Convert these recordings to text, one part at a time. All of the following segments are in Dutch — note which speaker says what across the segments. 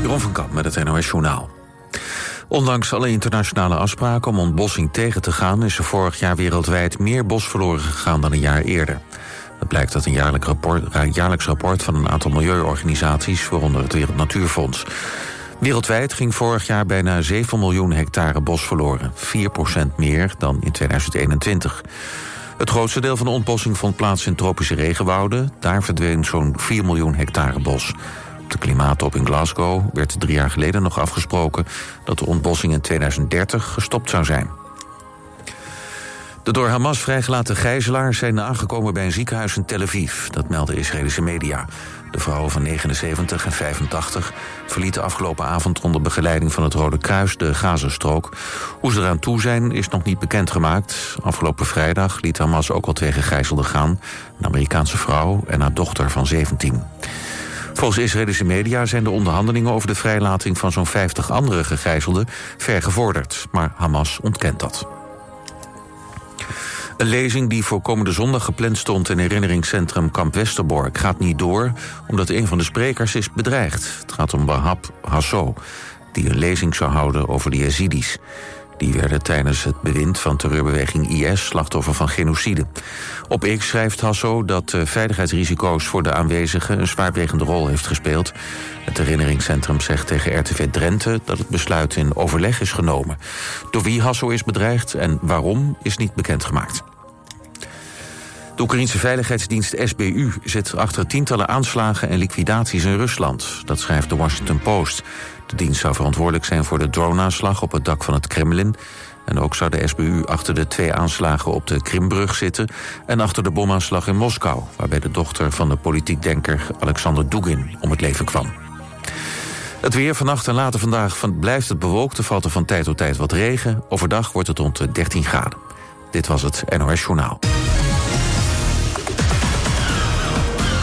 Speaker 1: Jeroen van Kamp met het NOS Journaal. Ondanks alle internationale afspraken om ontbossing tegen te gaan... is er vorig jaar wereldwijd meer bos verloren gegaan dan een jaar eerder. Dat blijkt uit een jaarlijks rapport, jaarlijks rapport van een aantal milieuorganisaties... waaronder het Wereld Natuurfonds. Wereldwijd ging vorig jaar bijna 7 miljoen hectare bos verloren. 4% meer dan in 2021. Het grootste deel van de ontbossing vond plaats in tropische regenwouden. Daar verdween zo'n 4 miljoen hectare bos. Op de klimaattop in Glasgow werd drie jaar geleden nog afgesproken... dat de ontbossing in 2030 gestopt zou zijn. De door Hamas vrijgelaten gijzelaars zijn aangekomen bij een ziekenhuis in Tel Aviv. Dat melden Israëlische media. De vrouwen van 79 en 85 verlieten afgelopen avond onder begeleiding van het Rode Kruis de Gazastrook. Hoe ze eraan toe zijn is nog niet bekendgemaakt. Afgelopen vrijdag liet Hamas ook al twee gegijzelden gaan. Een Amerikaanse vrouw en haar dochter van 17. Volgens Israëlische media zijn de onderhandelingen over de vrijlating van zo'n 50 andere gegijzelden vergevorderd. Maar Hamas ontkent dat. Een lezing die voor komende zondag gepland stond in herinneringscentrum Kamp Westerbork gaat niet door omdat een van de sprekers is bedreigd. Het gaat om Bahab Hasso, die een lezing zou houden over de Yazidis. Die werden tijdens het bewind van terreurbeweging IS slachtoffer van genocide. Op X schrijft Hasso dat veiligheidsrisico's voor de aanwezigen een zwaarwegende rol heeft gespeeld. Het herinneringscentrum zegt tegen RTV Drenthe dat het besluit in overleg is genomen. Door wie Hasso is bedreigd en waarom is niet bekendgemaakt. De Oekraïnse veiligheidsdienst SBU zit achter tientallen aanslagen en liquidaties in Rusland. Dat schrijft de Washington Post. De dienst zou verantwoordelijk zijn voor de droneaanslag op het dak van het Kremlin. En ook zou de SBU achter de twee aanslagen op de Krimbrug zitten... en achter de bomaanslag in Moskou... waarbij de dochter van de politiek denker Alexander Dugin om het leven kwam. Het weer vannacht en later vandaag van, blijft het bewolkt. Er valt er van tijd tot tijd wat regen. Overdag wordt het rond de 13 graden. Dit was het NOS Journaal.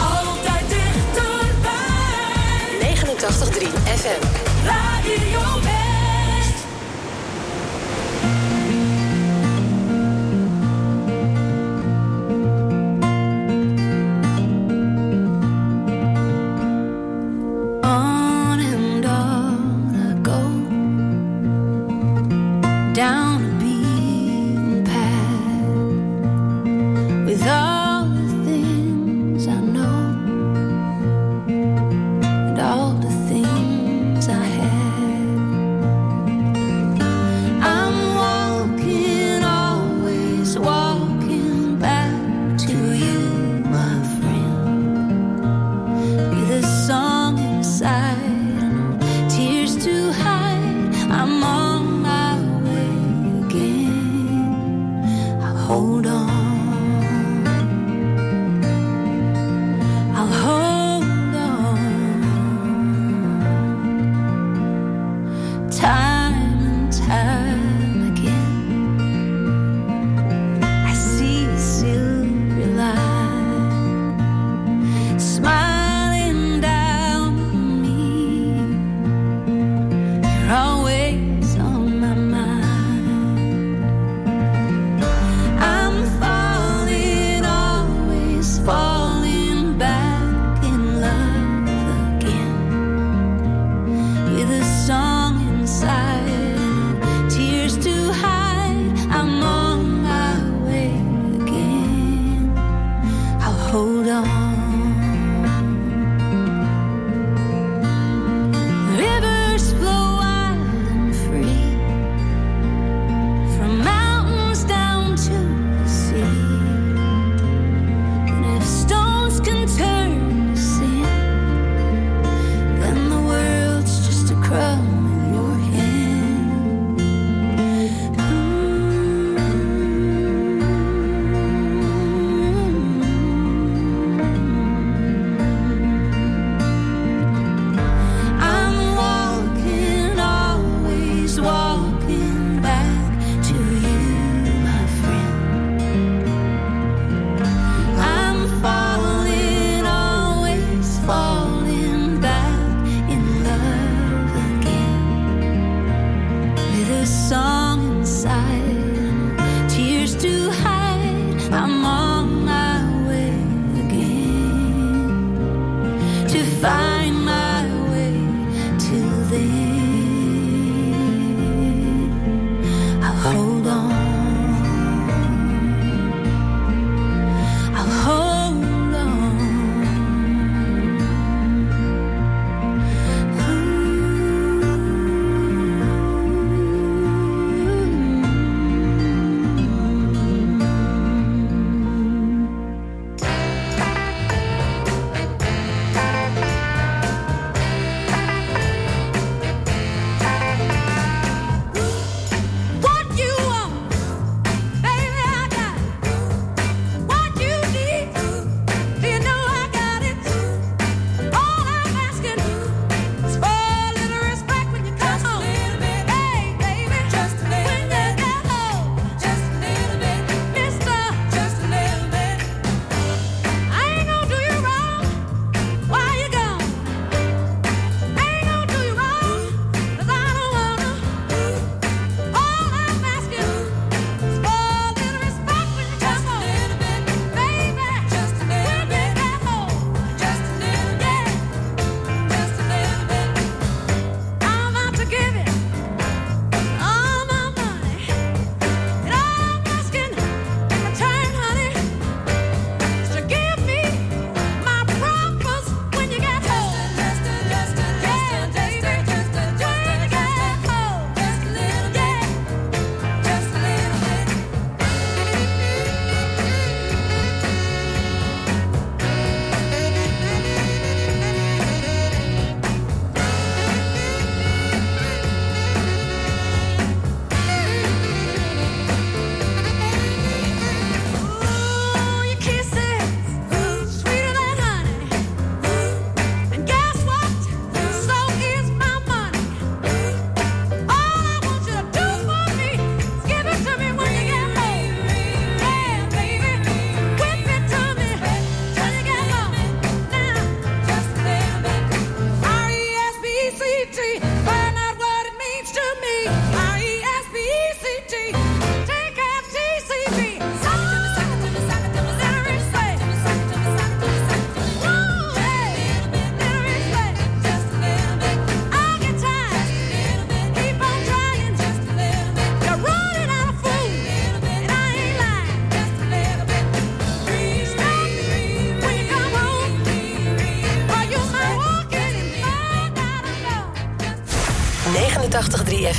Speaker 2: Altijd dichterbij.
Speaker 3: 89.3 FM.
Speaker 2: Radio West.
Speaker 4: side.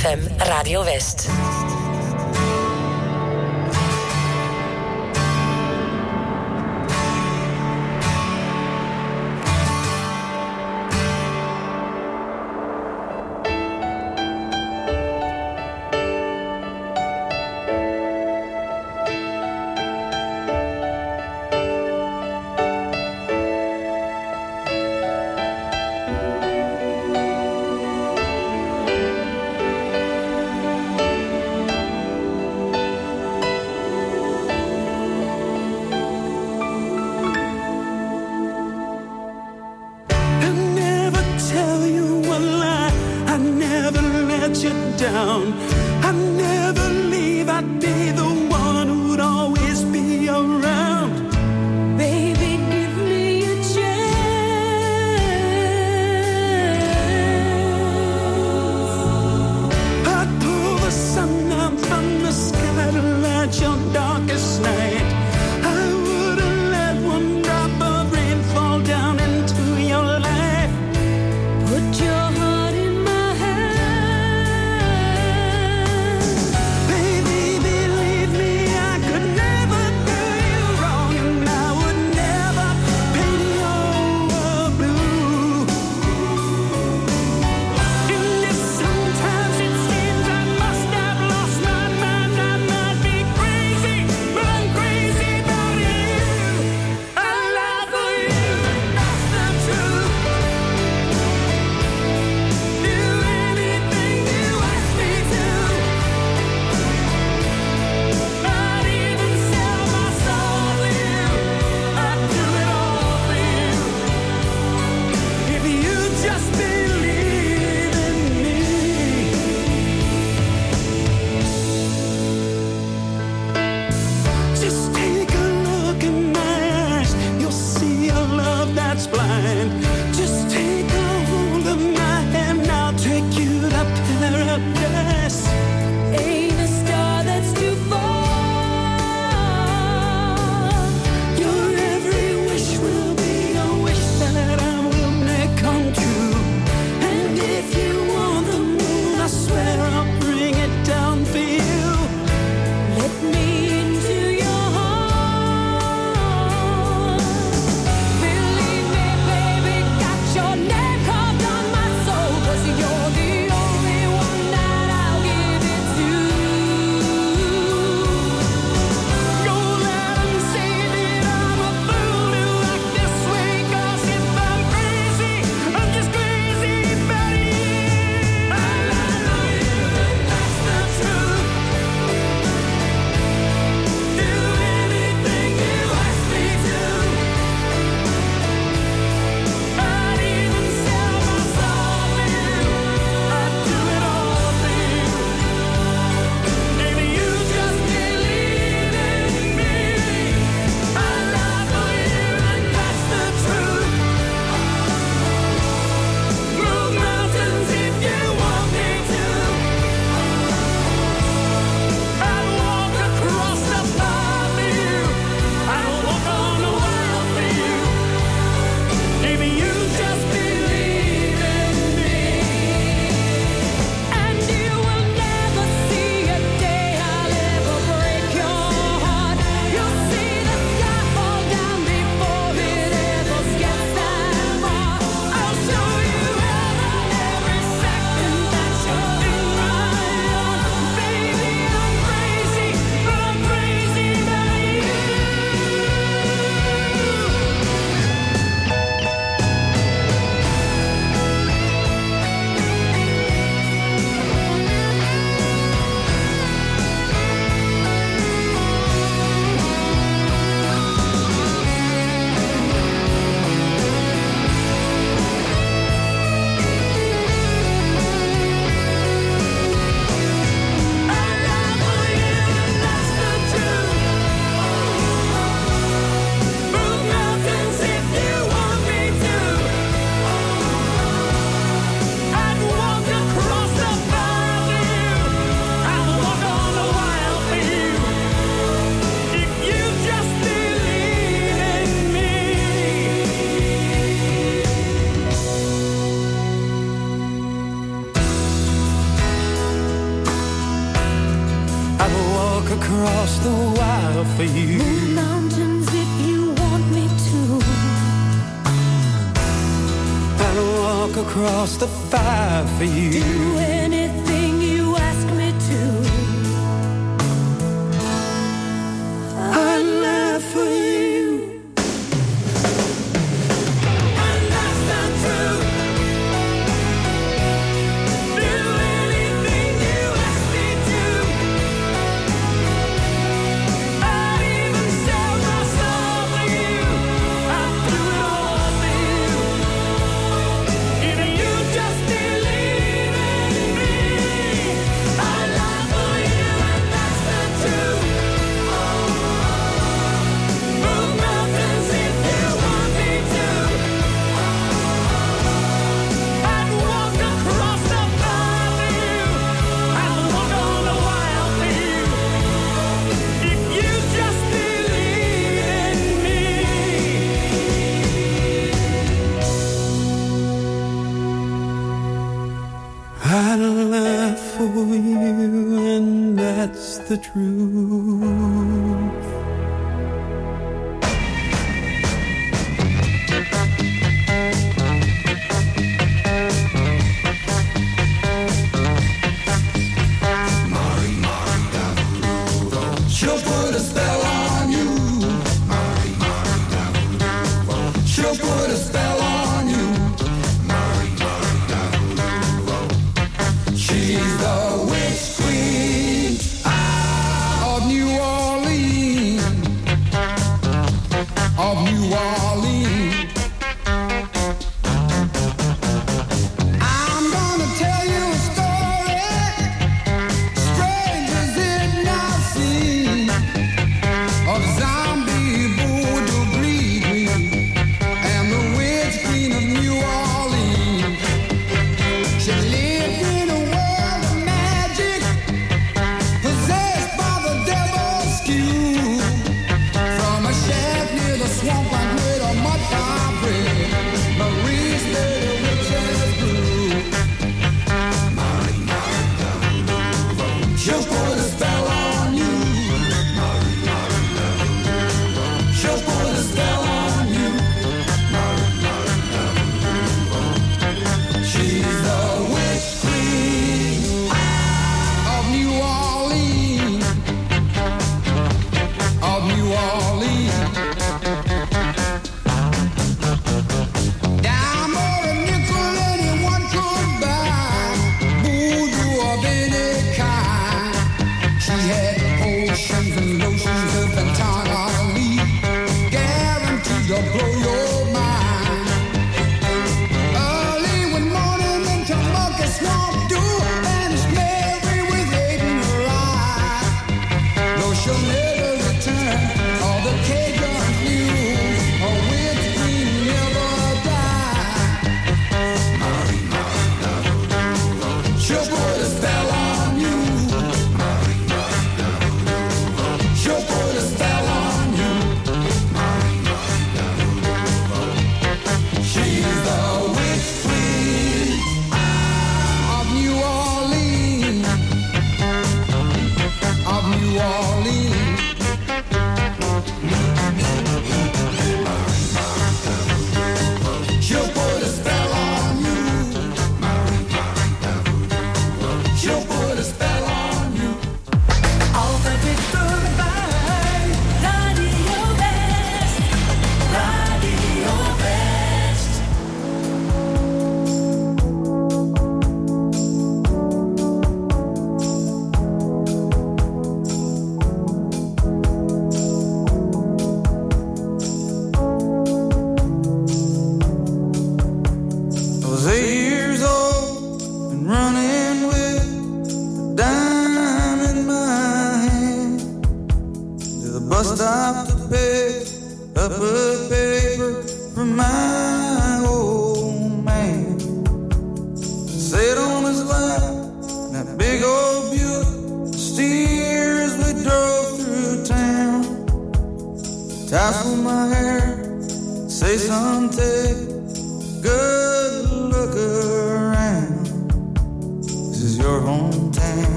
Speaker 3: 89.3 FM Radio West.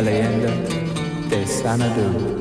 Speaker 5: la leyenda de Sanadu.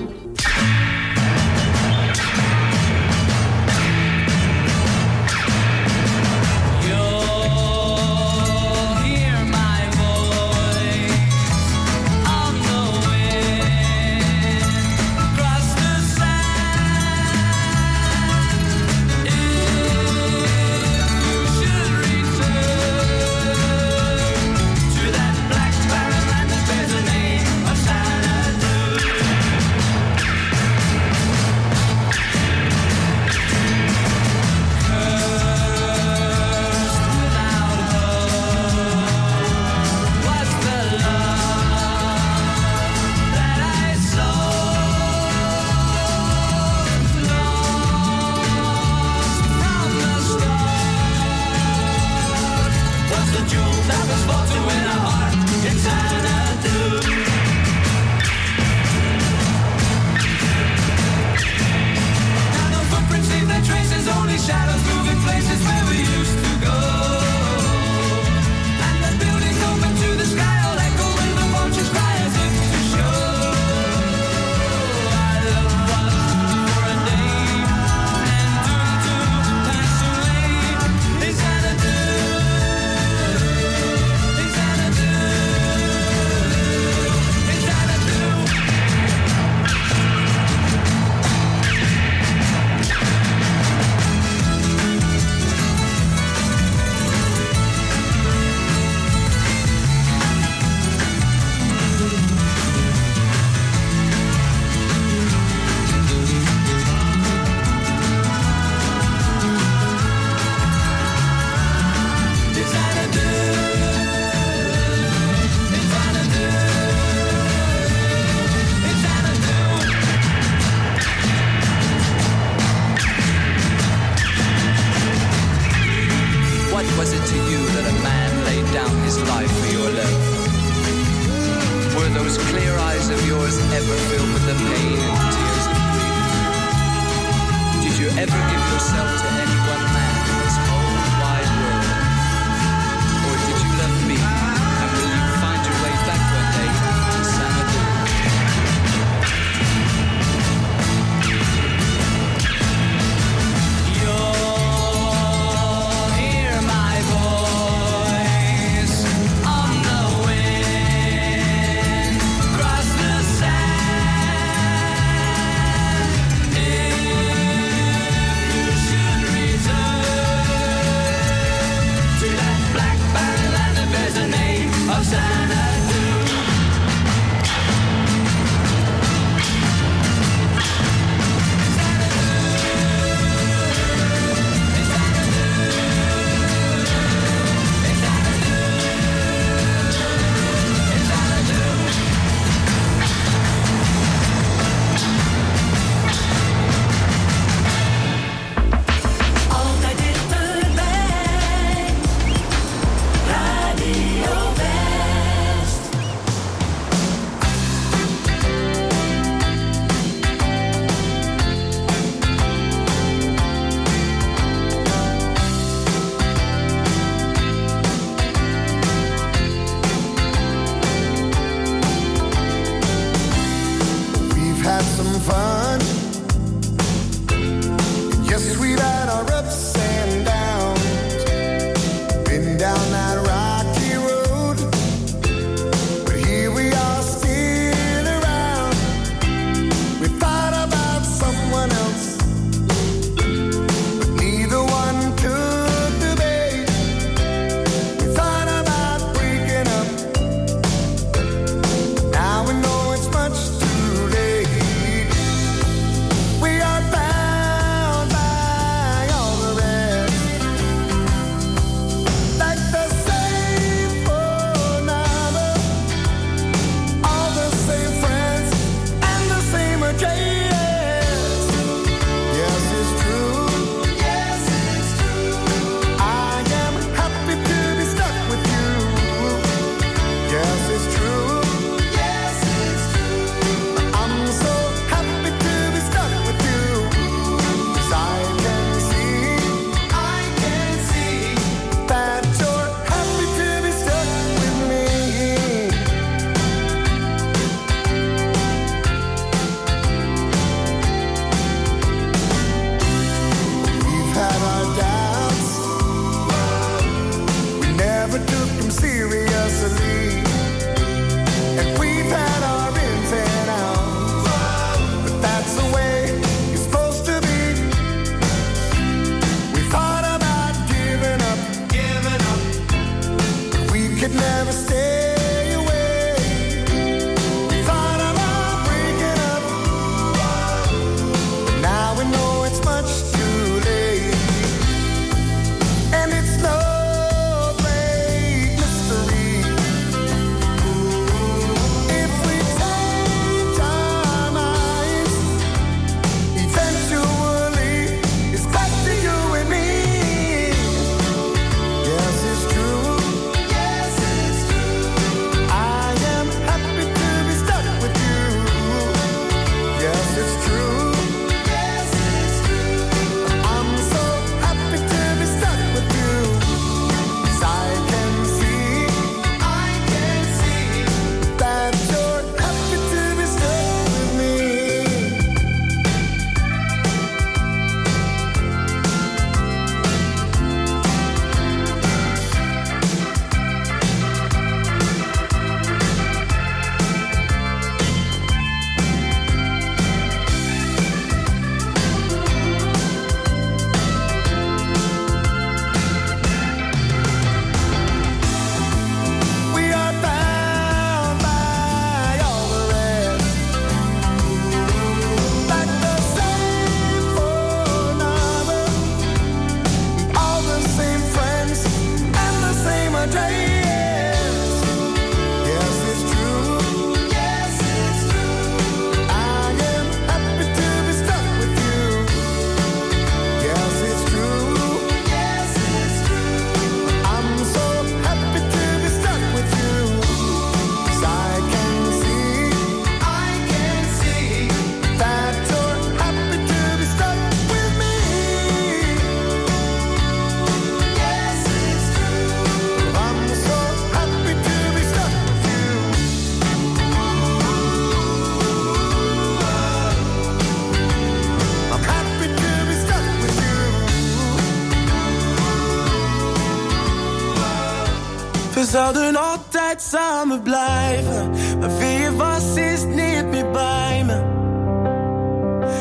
Speaker 6: We
Speaker 7: zouden altijd samen blijven. Maar wie je was is niet meer bij me.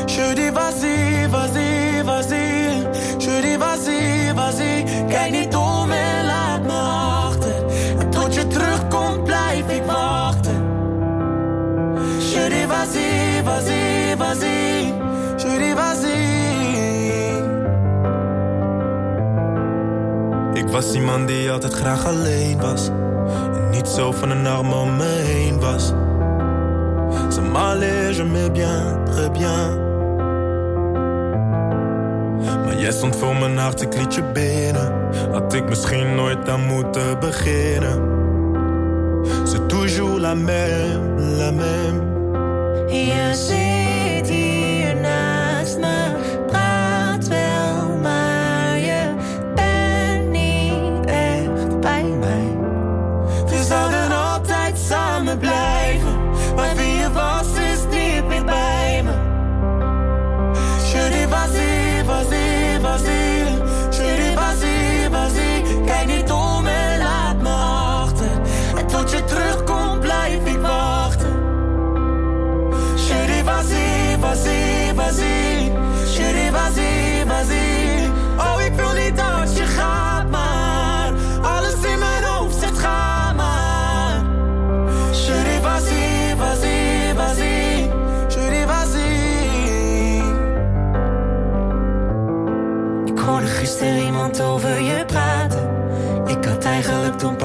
Speaker 7: Je vas-y. Ik
Speaker 8: was iemand die altijd graag alleen was. En niet zo van een arm om me heen was. Ça m'allait, je m'ai bien, très bien. Maar jij stond voor mijn hart, ik liet je binnen. Had ik misschien nooit aan moeten beginnen. C'est toujours la même, la même.
Speaker 4: Zit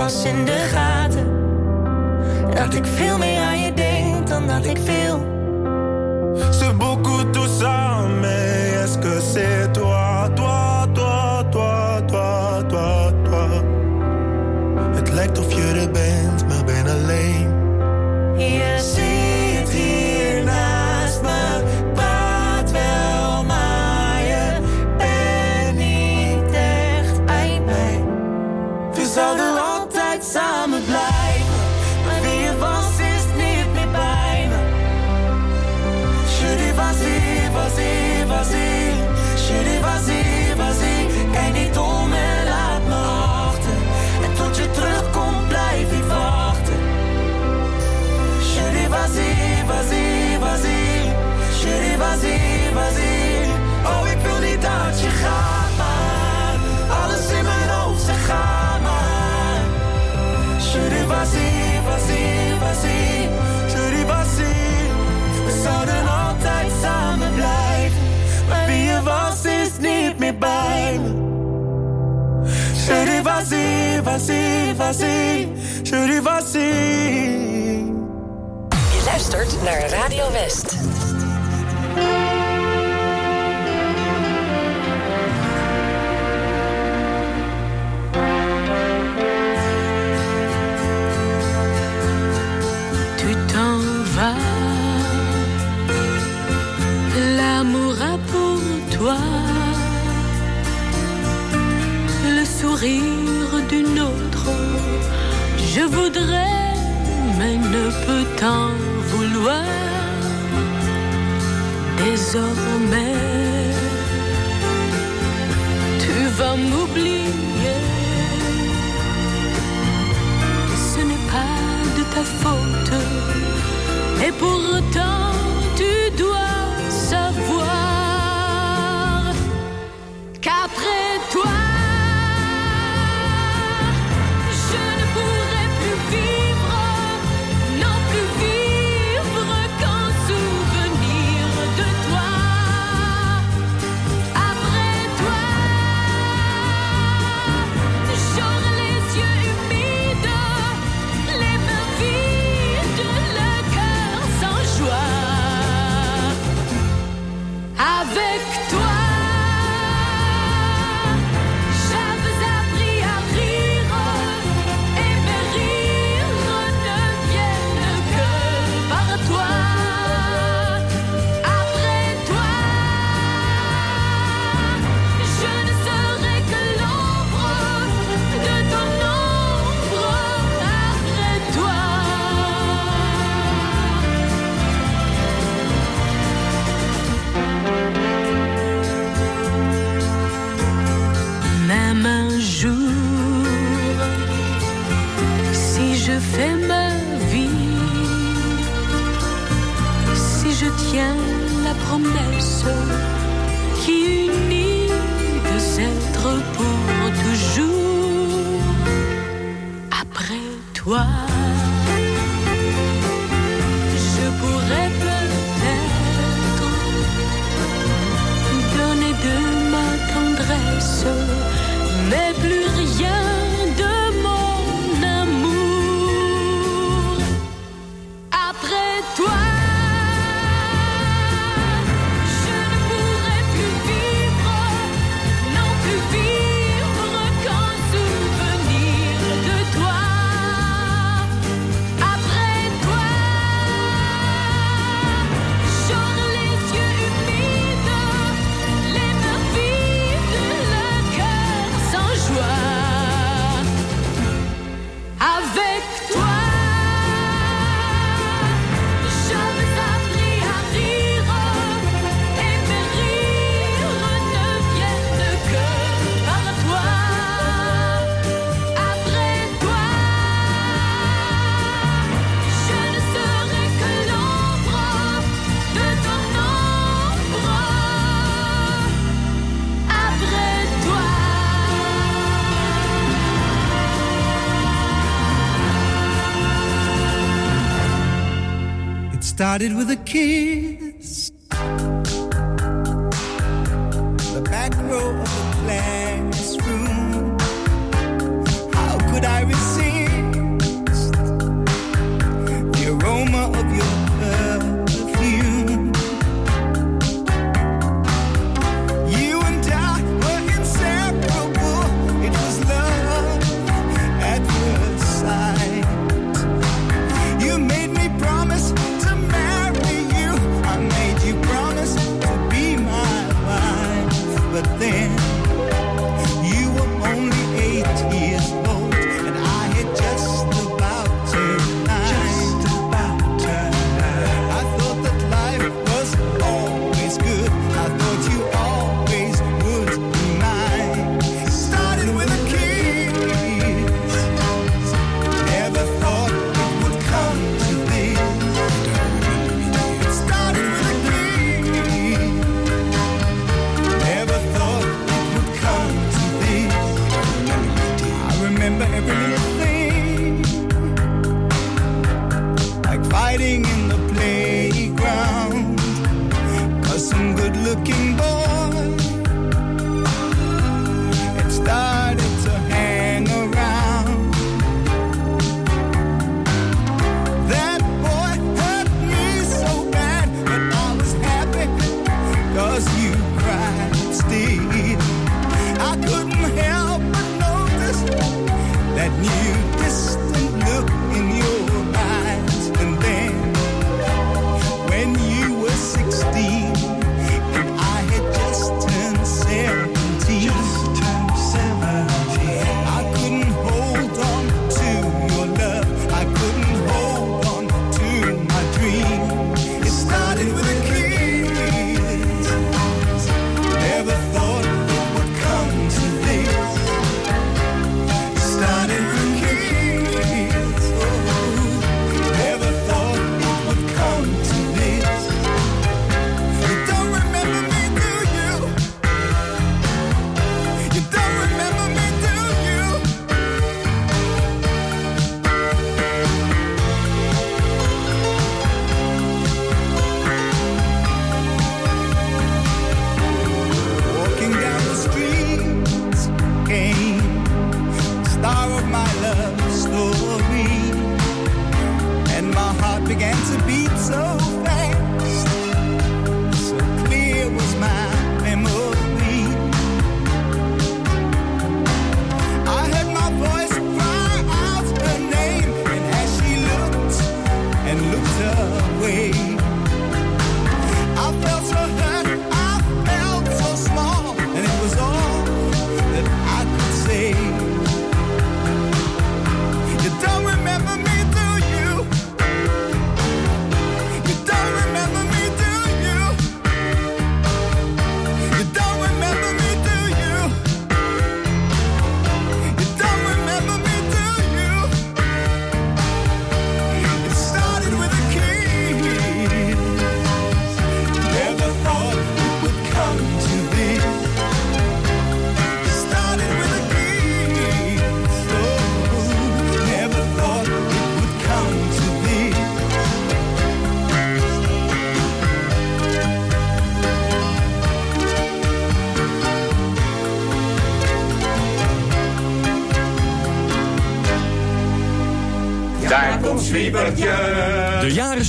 Speaker 4: pas in de gaten. Dat ik veel meer aan je denk dan dat ik wil.
Speaker 7: Zouden altijd samen blijven. Maar wie was is niet meer bij. Je dis vas-y. Je
Speaker 3: luistert naar Radio West.
Speaker 9: D'une autre. Je voudrais, mais ne peux t'en vouloir. Désormais, tu vas m'oublier. Ce n'est pas de ta faute. Et pourtant, tu dois pour toujours après toi.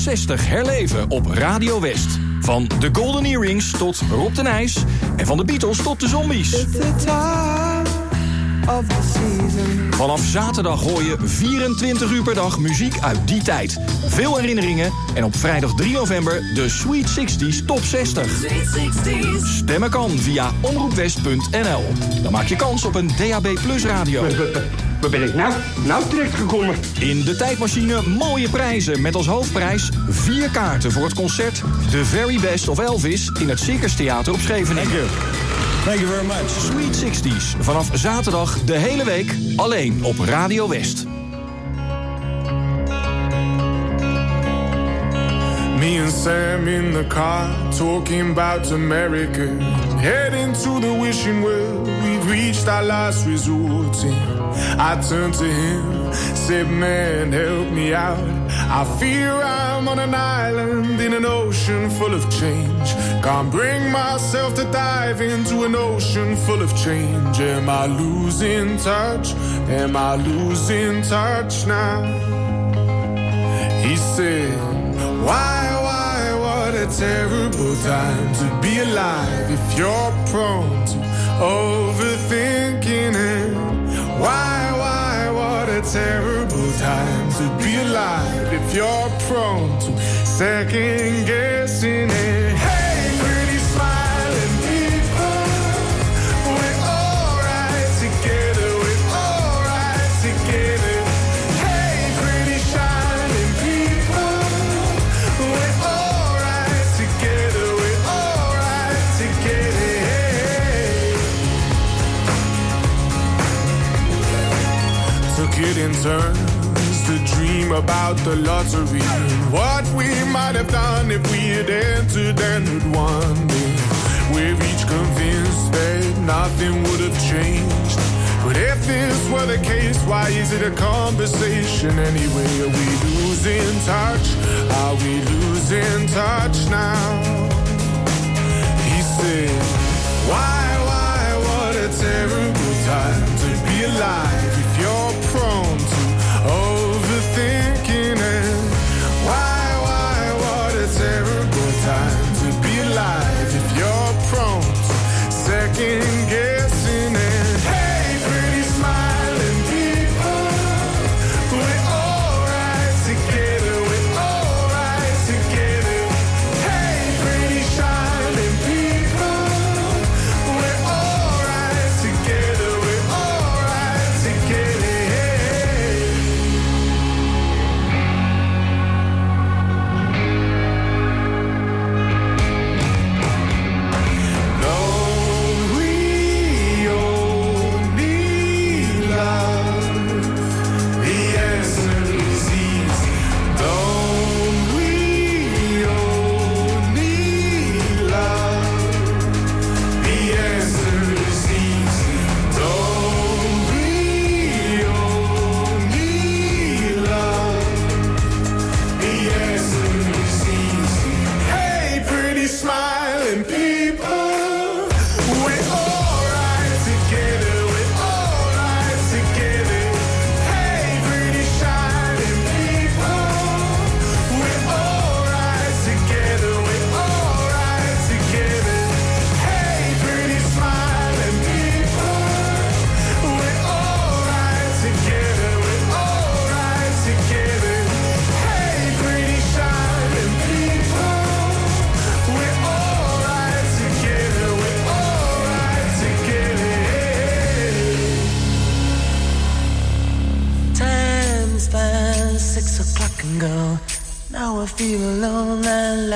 Speaker 10: 60 herleven op Radio West. Van de Golden Earrings tot Rob de Nijs. En van de Beatles tot de Zombies. Vanaf zaterdag hoor je 24 uur per dag muziek uit die tijd. Veel herinneringen en op vrijdag 3 november de Sweet 60s Top 60. Stemmen kan via omroepwest.nl. Dan maak je kans op een DAB Plus radio.
Speaker 11: Waar ben ik nou, nou terechtgekomen?
Speaker 10: In de tijdmachine mooie prijzen met als hoofdprijs vier kaarten voor het concert The Very Best of Elvis in het Circus Theater op Scheveningen.
Speaker 12: Thank you very much.
Speaker 10: Sweet 60s vanaf zaterdag de hele week alleen op Radio West.
Speaker 13: Me and Sam in the car talking about America. Heading to the wishing well, we've reached our last resort. I turned to him, said, Man, help me out. I fear I'm on an island in an ocean full of change. Can't bring myself to dive into an ocean full of change. Am I losing touch? Am I losing touch now? He said, Why, why, what a terrible time to be alive if you're prone to overthinking it. Why, why, what a terrible time to be alive if you're prone to second guessing it. Turns to dream about the lottery what we might have done if we had entered and had won. We're each convinced that nothing would have changed. But if this were the case, why is it a conversation anyway? Are we losing touch? Are we losing touch now? He said, Why, why, what a terrible time to be alive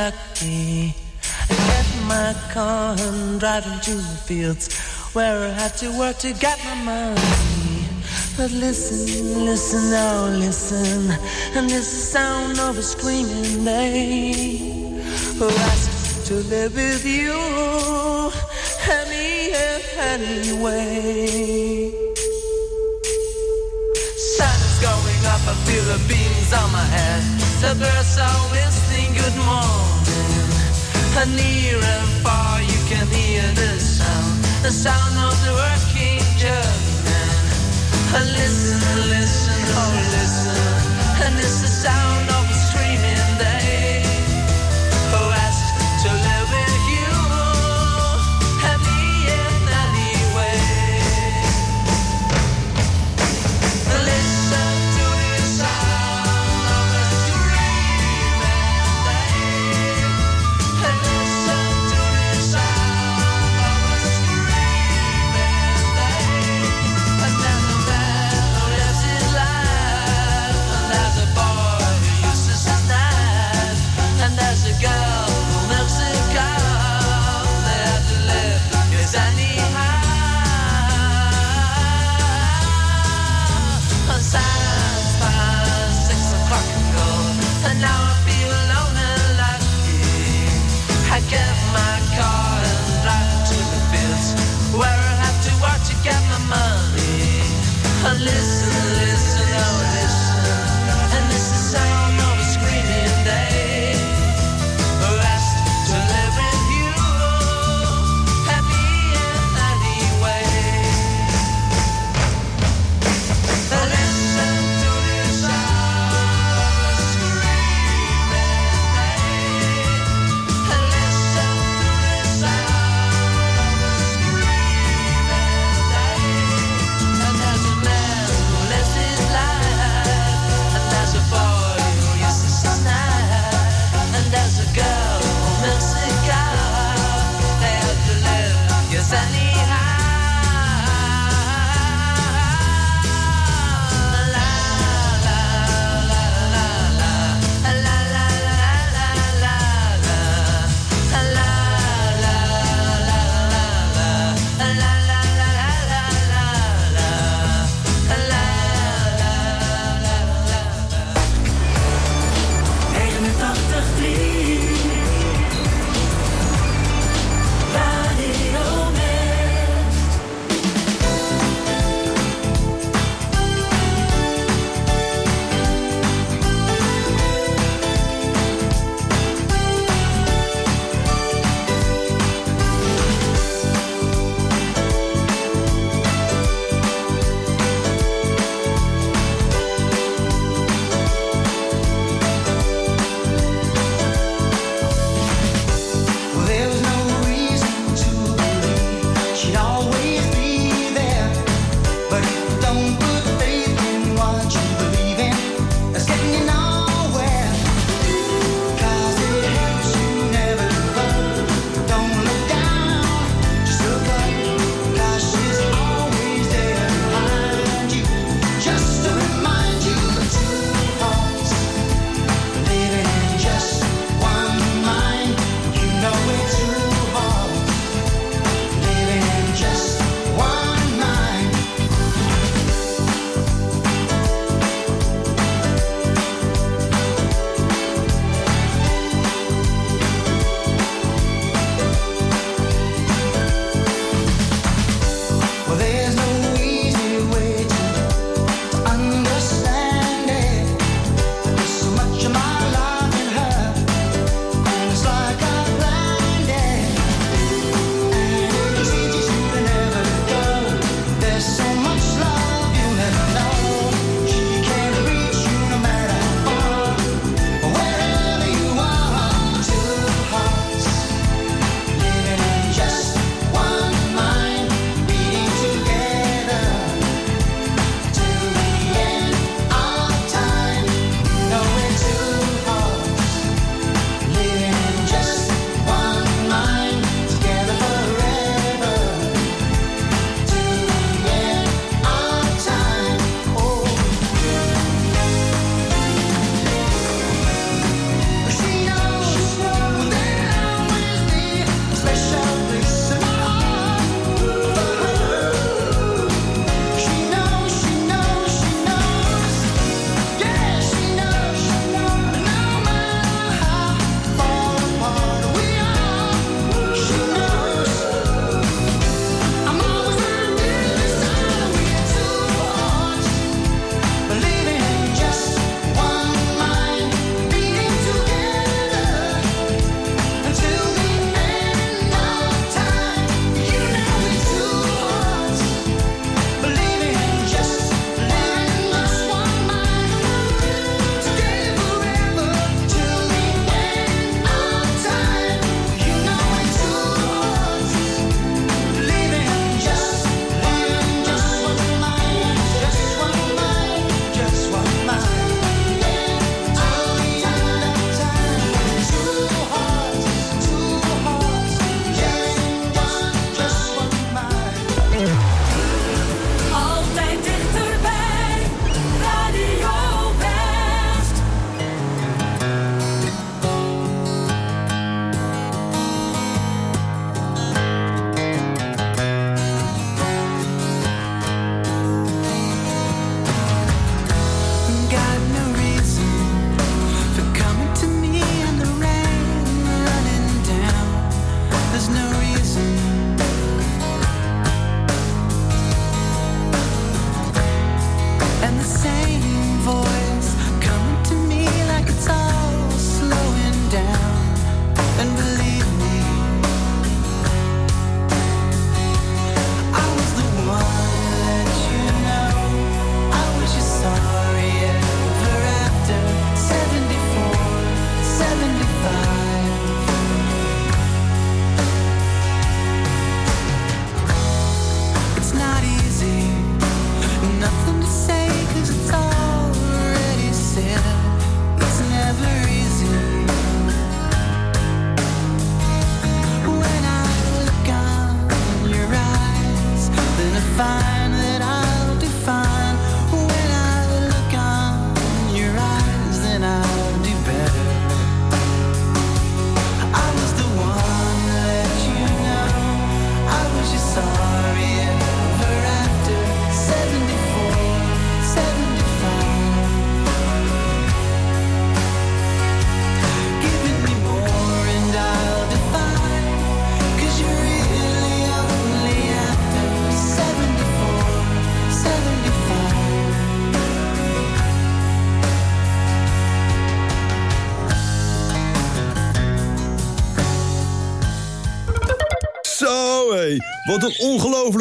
Speaker 5: lucky. I get my car and driving into the fields where I have to work to get my money. But listen, listen, oh listen, and this is the sound of a screaming day who asks to live with you any anyway. Sun is going up, I feel the beams on my head. The birds are whistling good morning. And near and far you can hear the sound, the sound of the working. And listen, listen, oh listen, and it's the sound of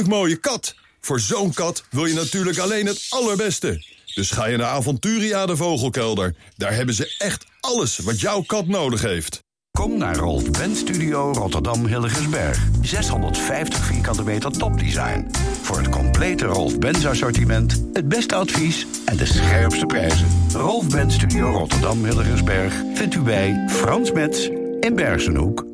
Speaker 14: mooie kat. Voor zo'n kat wil je natuurlijk alleen het allerbeste. Dus ga je naar Aventuria de Vogelkelder. Daar hebben ze echt alles wat jouw kat nodig heeft.
Speaker 15: Kom naar Rolf Benz Studio Rotterdam Hilligensberg. 650 vierkante meter topdesign. Voor het complete Rolf Benz assortiment, het beste advies en de scherpste prijzen. Rolf Benz Studio Rotterdam Hilligensberg vindt u bij Frans Metz in Bergenhoek.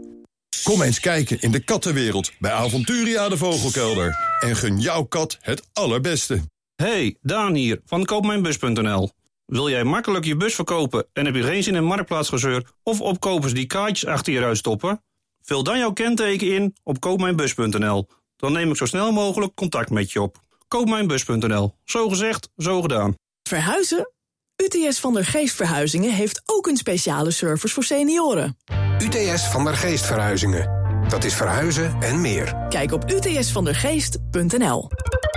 Speaker 14: Kom eens kijken in de kattenwereld bij Aventuria de Vogelkelder. En gun jouw kat het allerbeste.
Speaker 16: Hey, Daan hier van koopmijnbus.nl. Wil jij makkelijk je bus verkopen en heb je geen zin in marktplaatsgezeur of opkopers die kaartjes achter je ruit stoppen? Vul dan jouw kenteken in op koopmijnbus.nl. Dan neem ik zo snel mogelijk contact met je op. Koopmijnbus.nl. Zo gezegd, zo gedaan.
Speaker 17: Verhuizen? UTS van der Geest Verhuizingen heeft ook een speciale service voor senioren.
Speaker 18: UTS van der Geest Verhuizingen. Dat is verhuizen en meer.
Speaker 17: Kijk op utsvandergeest.nl.